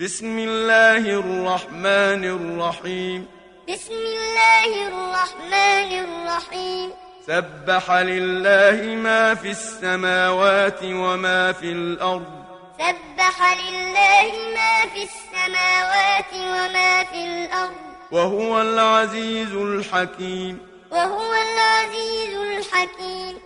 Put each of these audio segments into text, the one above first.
بسم الله الرحمن الرحيم. بسم الله الرحمن الرحيم. سبح لله ما في السماوات وما في الأرض. سبح لله ما في السماوات وما في الأرض. وهو العزيز الحكيم. وهو العزيز الحكيم.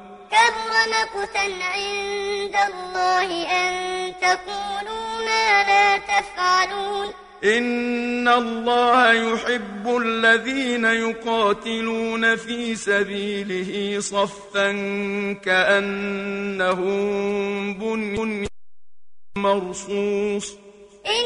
كبر مقتا عند الله أن تقولوا ما لا تفعلون. إن الله يحب الذين يقاتلون في سبيله صفا كأنهم بني مرصوص. إن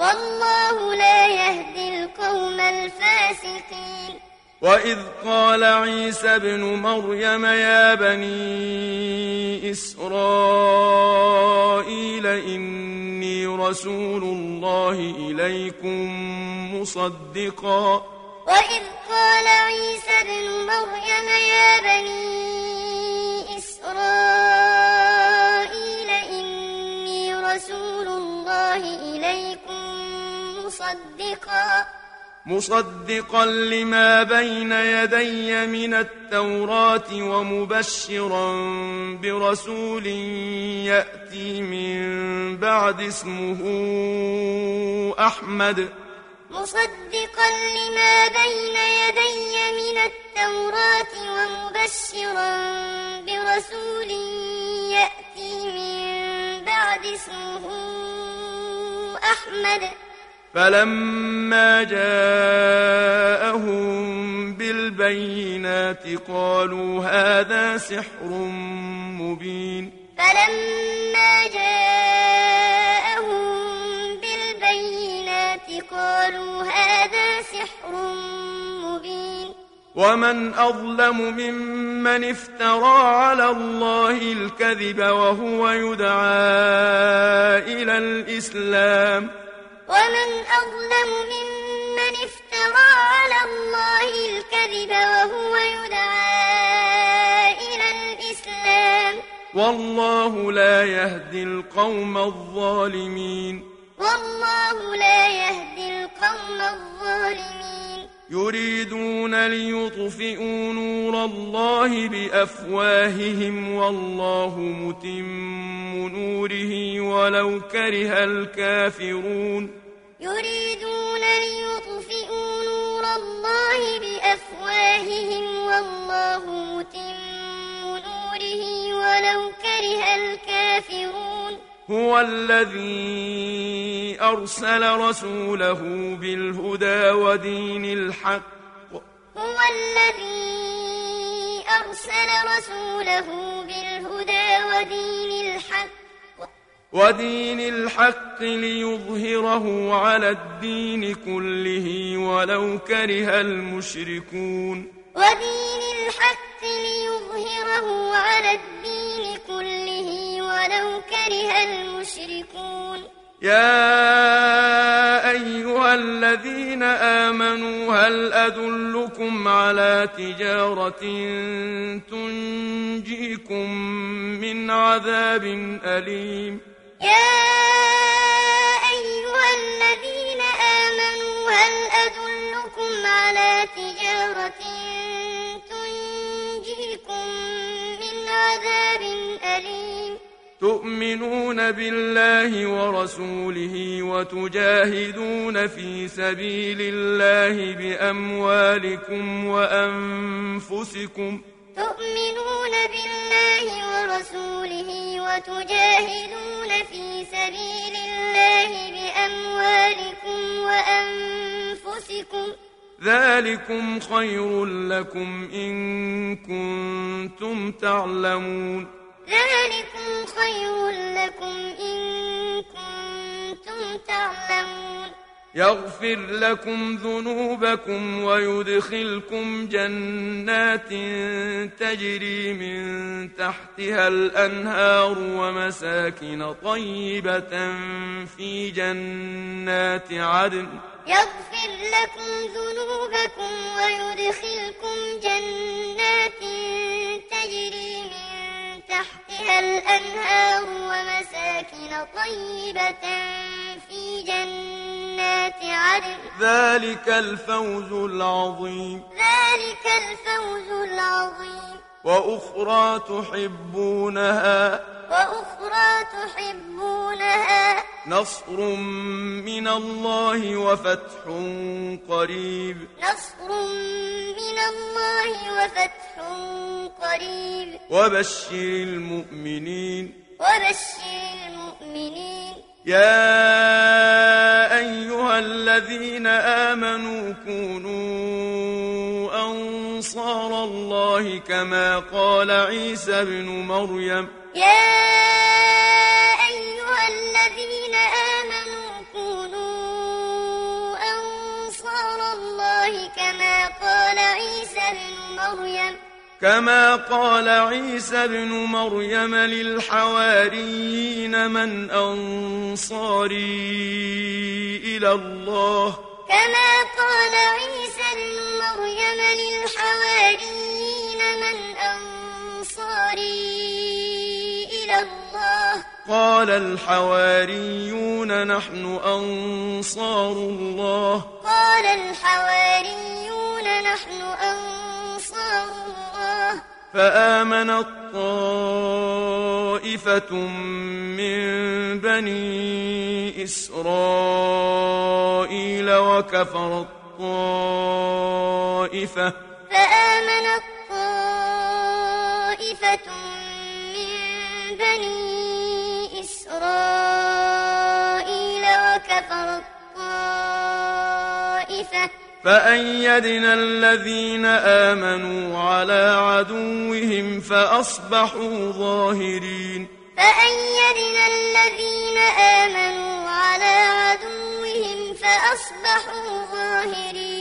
والله لا يهدي القوم الفاسقين. وإذ قال عيسى ابن مريم يا بني إسرائيل إني رسول الله إليكم مصدقا. وإذ قال عيسى ابن مريم يا بني إسرائيل مصدقا. مصدقا لما بين يدي من التوراة ومبشرا برسول يأتي من بعد اسمه أحمد. مصدقا لما بين يدي من التوراة ومبشرا برسول يأتي من بعد اسمه أحمد. فلما جاءهم بالبينات قالوا هذا سحر مبين. فلما جاءهم بالبينات قالوا هذا سحر مبين. ومن أظلم ممن افترى على الله الكذب وهو يدعى إلى الإسلام. ومن أظلم ممن افترى على الله الكذب وهو يدعى إلى الإسلام. والله لا يهدي القوم الظالمين. والله لا يهدي القوم الظالمين. يريدون ليطفئوا نور الله بأفواههم والله متم نوره ولو كره الكافرون. يريدون ليطفئوا نور الله بأفواههم والله متم هو الذي أرسل رسوله بالهدى ودين الحق. هو الذي أرسل رسوله بالهدى ودين الحق. ودين الحق ليظهره على الدين كله ولو كره المشركون. ودين الحق ليظهره على الدين ولو كره المشركون. يا أيها الذين آمنوا هل أدلكم على تجارة تنجيكم من عذاب أليم؟ يا أيها الذين آمنوا هل أدلكم على تجارة تنجيكم من عذاب أليم تؤمنون بالله ورسوله وتجاهدون في سبيل الله بأموالكم وأنفسكم تؤمنون بالله ورسوله وتجاهدون في سبيل الله بأموالكم وأنفسكم ذلكم خير لكم إن كنتم تعلمون ذلكم خير لكم إن كنتم تعلمون. يغفر لكم ذنوبكم ويدخلكم جنات تجري من تحتها الأنهار ومساكن طيبة في جنات عدن. يغفر لكم ذنوبكم ويدخلكم جنات تجري من تحتها الأنهار ومساكن طيبة في جنات عدن. ذلك الفوز العظيم. ذلك الفوز العظيم. وأخرى تحبونها. وأخرى تحبونها. نصر من الله وفتح قريب. نصر من الله وفتح قريب. وبشر المؤمنين. وبشر المؤمنين. يا أيها الذين آمنوا كونوا أنصار الله كما قال عيسى ابن مريم. يا الذين آمنوا كونوا أنصار الله كما قال عيسى ابن مريم. كما قال عيسى ابن مريم للحواريين من أنصاري إلى الله. كما قال عيسى ابن مريم للحواريين من أنصاري إلى الله قال الحواريون نحن أنصار الله. قال الحواريون نحن أنصار الله. فآمنت طائفة من بني إسرائيل وكفرت طائفة فآمنت طائفة من بني إسرائيل وكفرت طائفة فأيدنا الذين آمنوا على عدوهم فأصبحوا ظاهرين. فأيدنا الذين آمنوا على عدوهم فأصبحوا ظاهرين.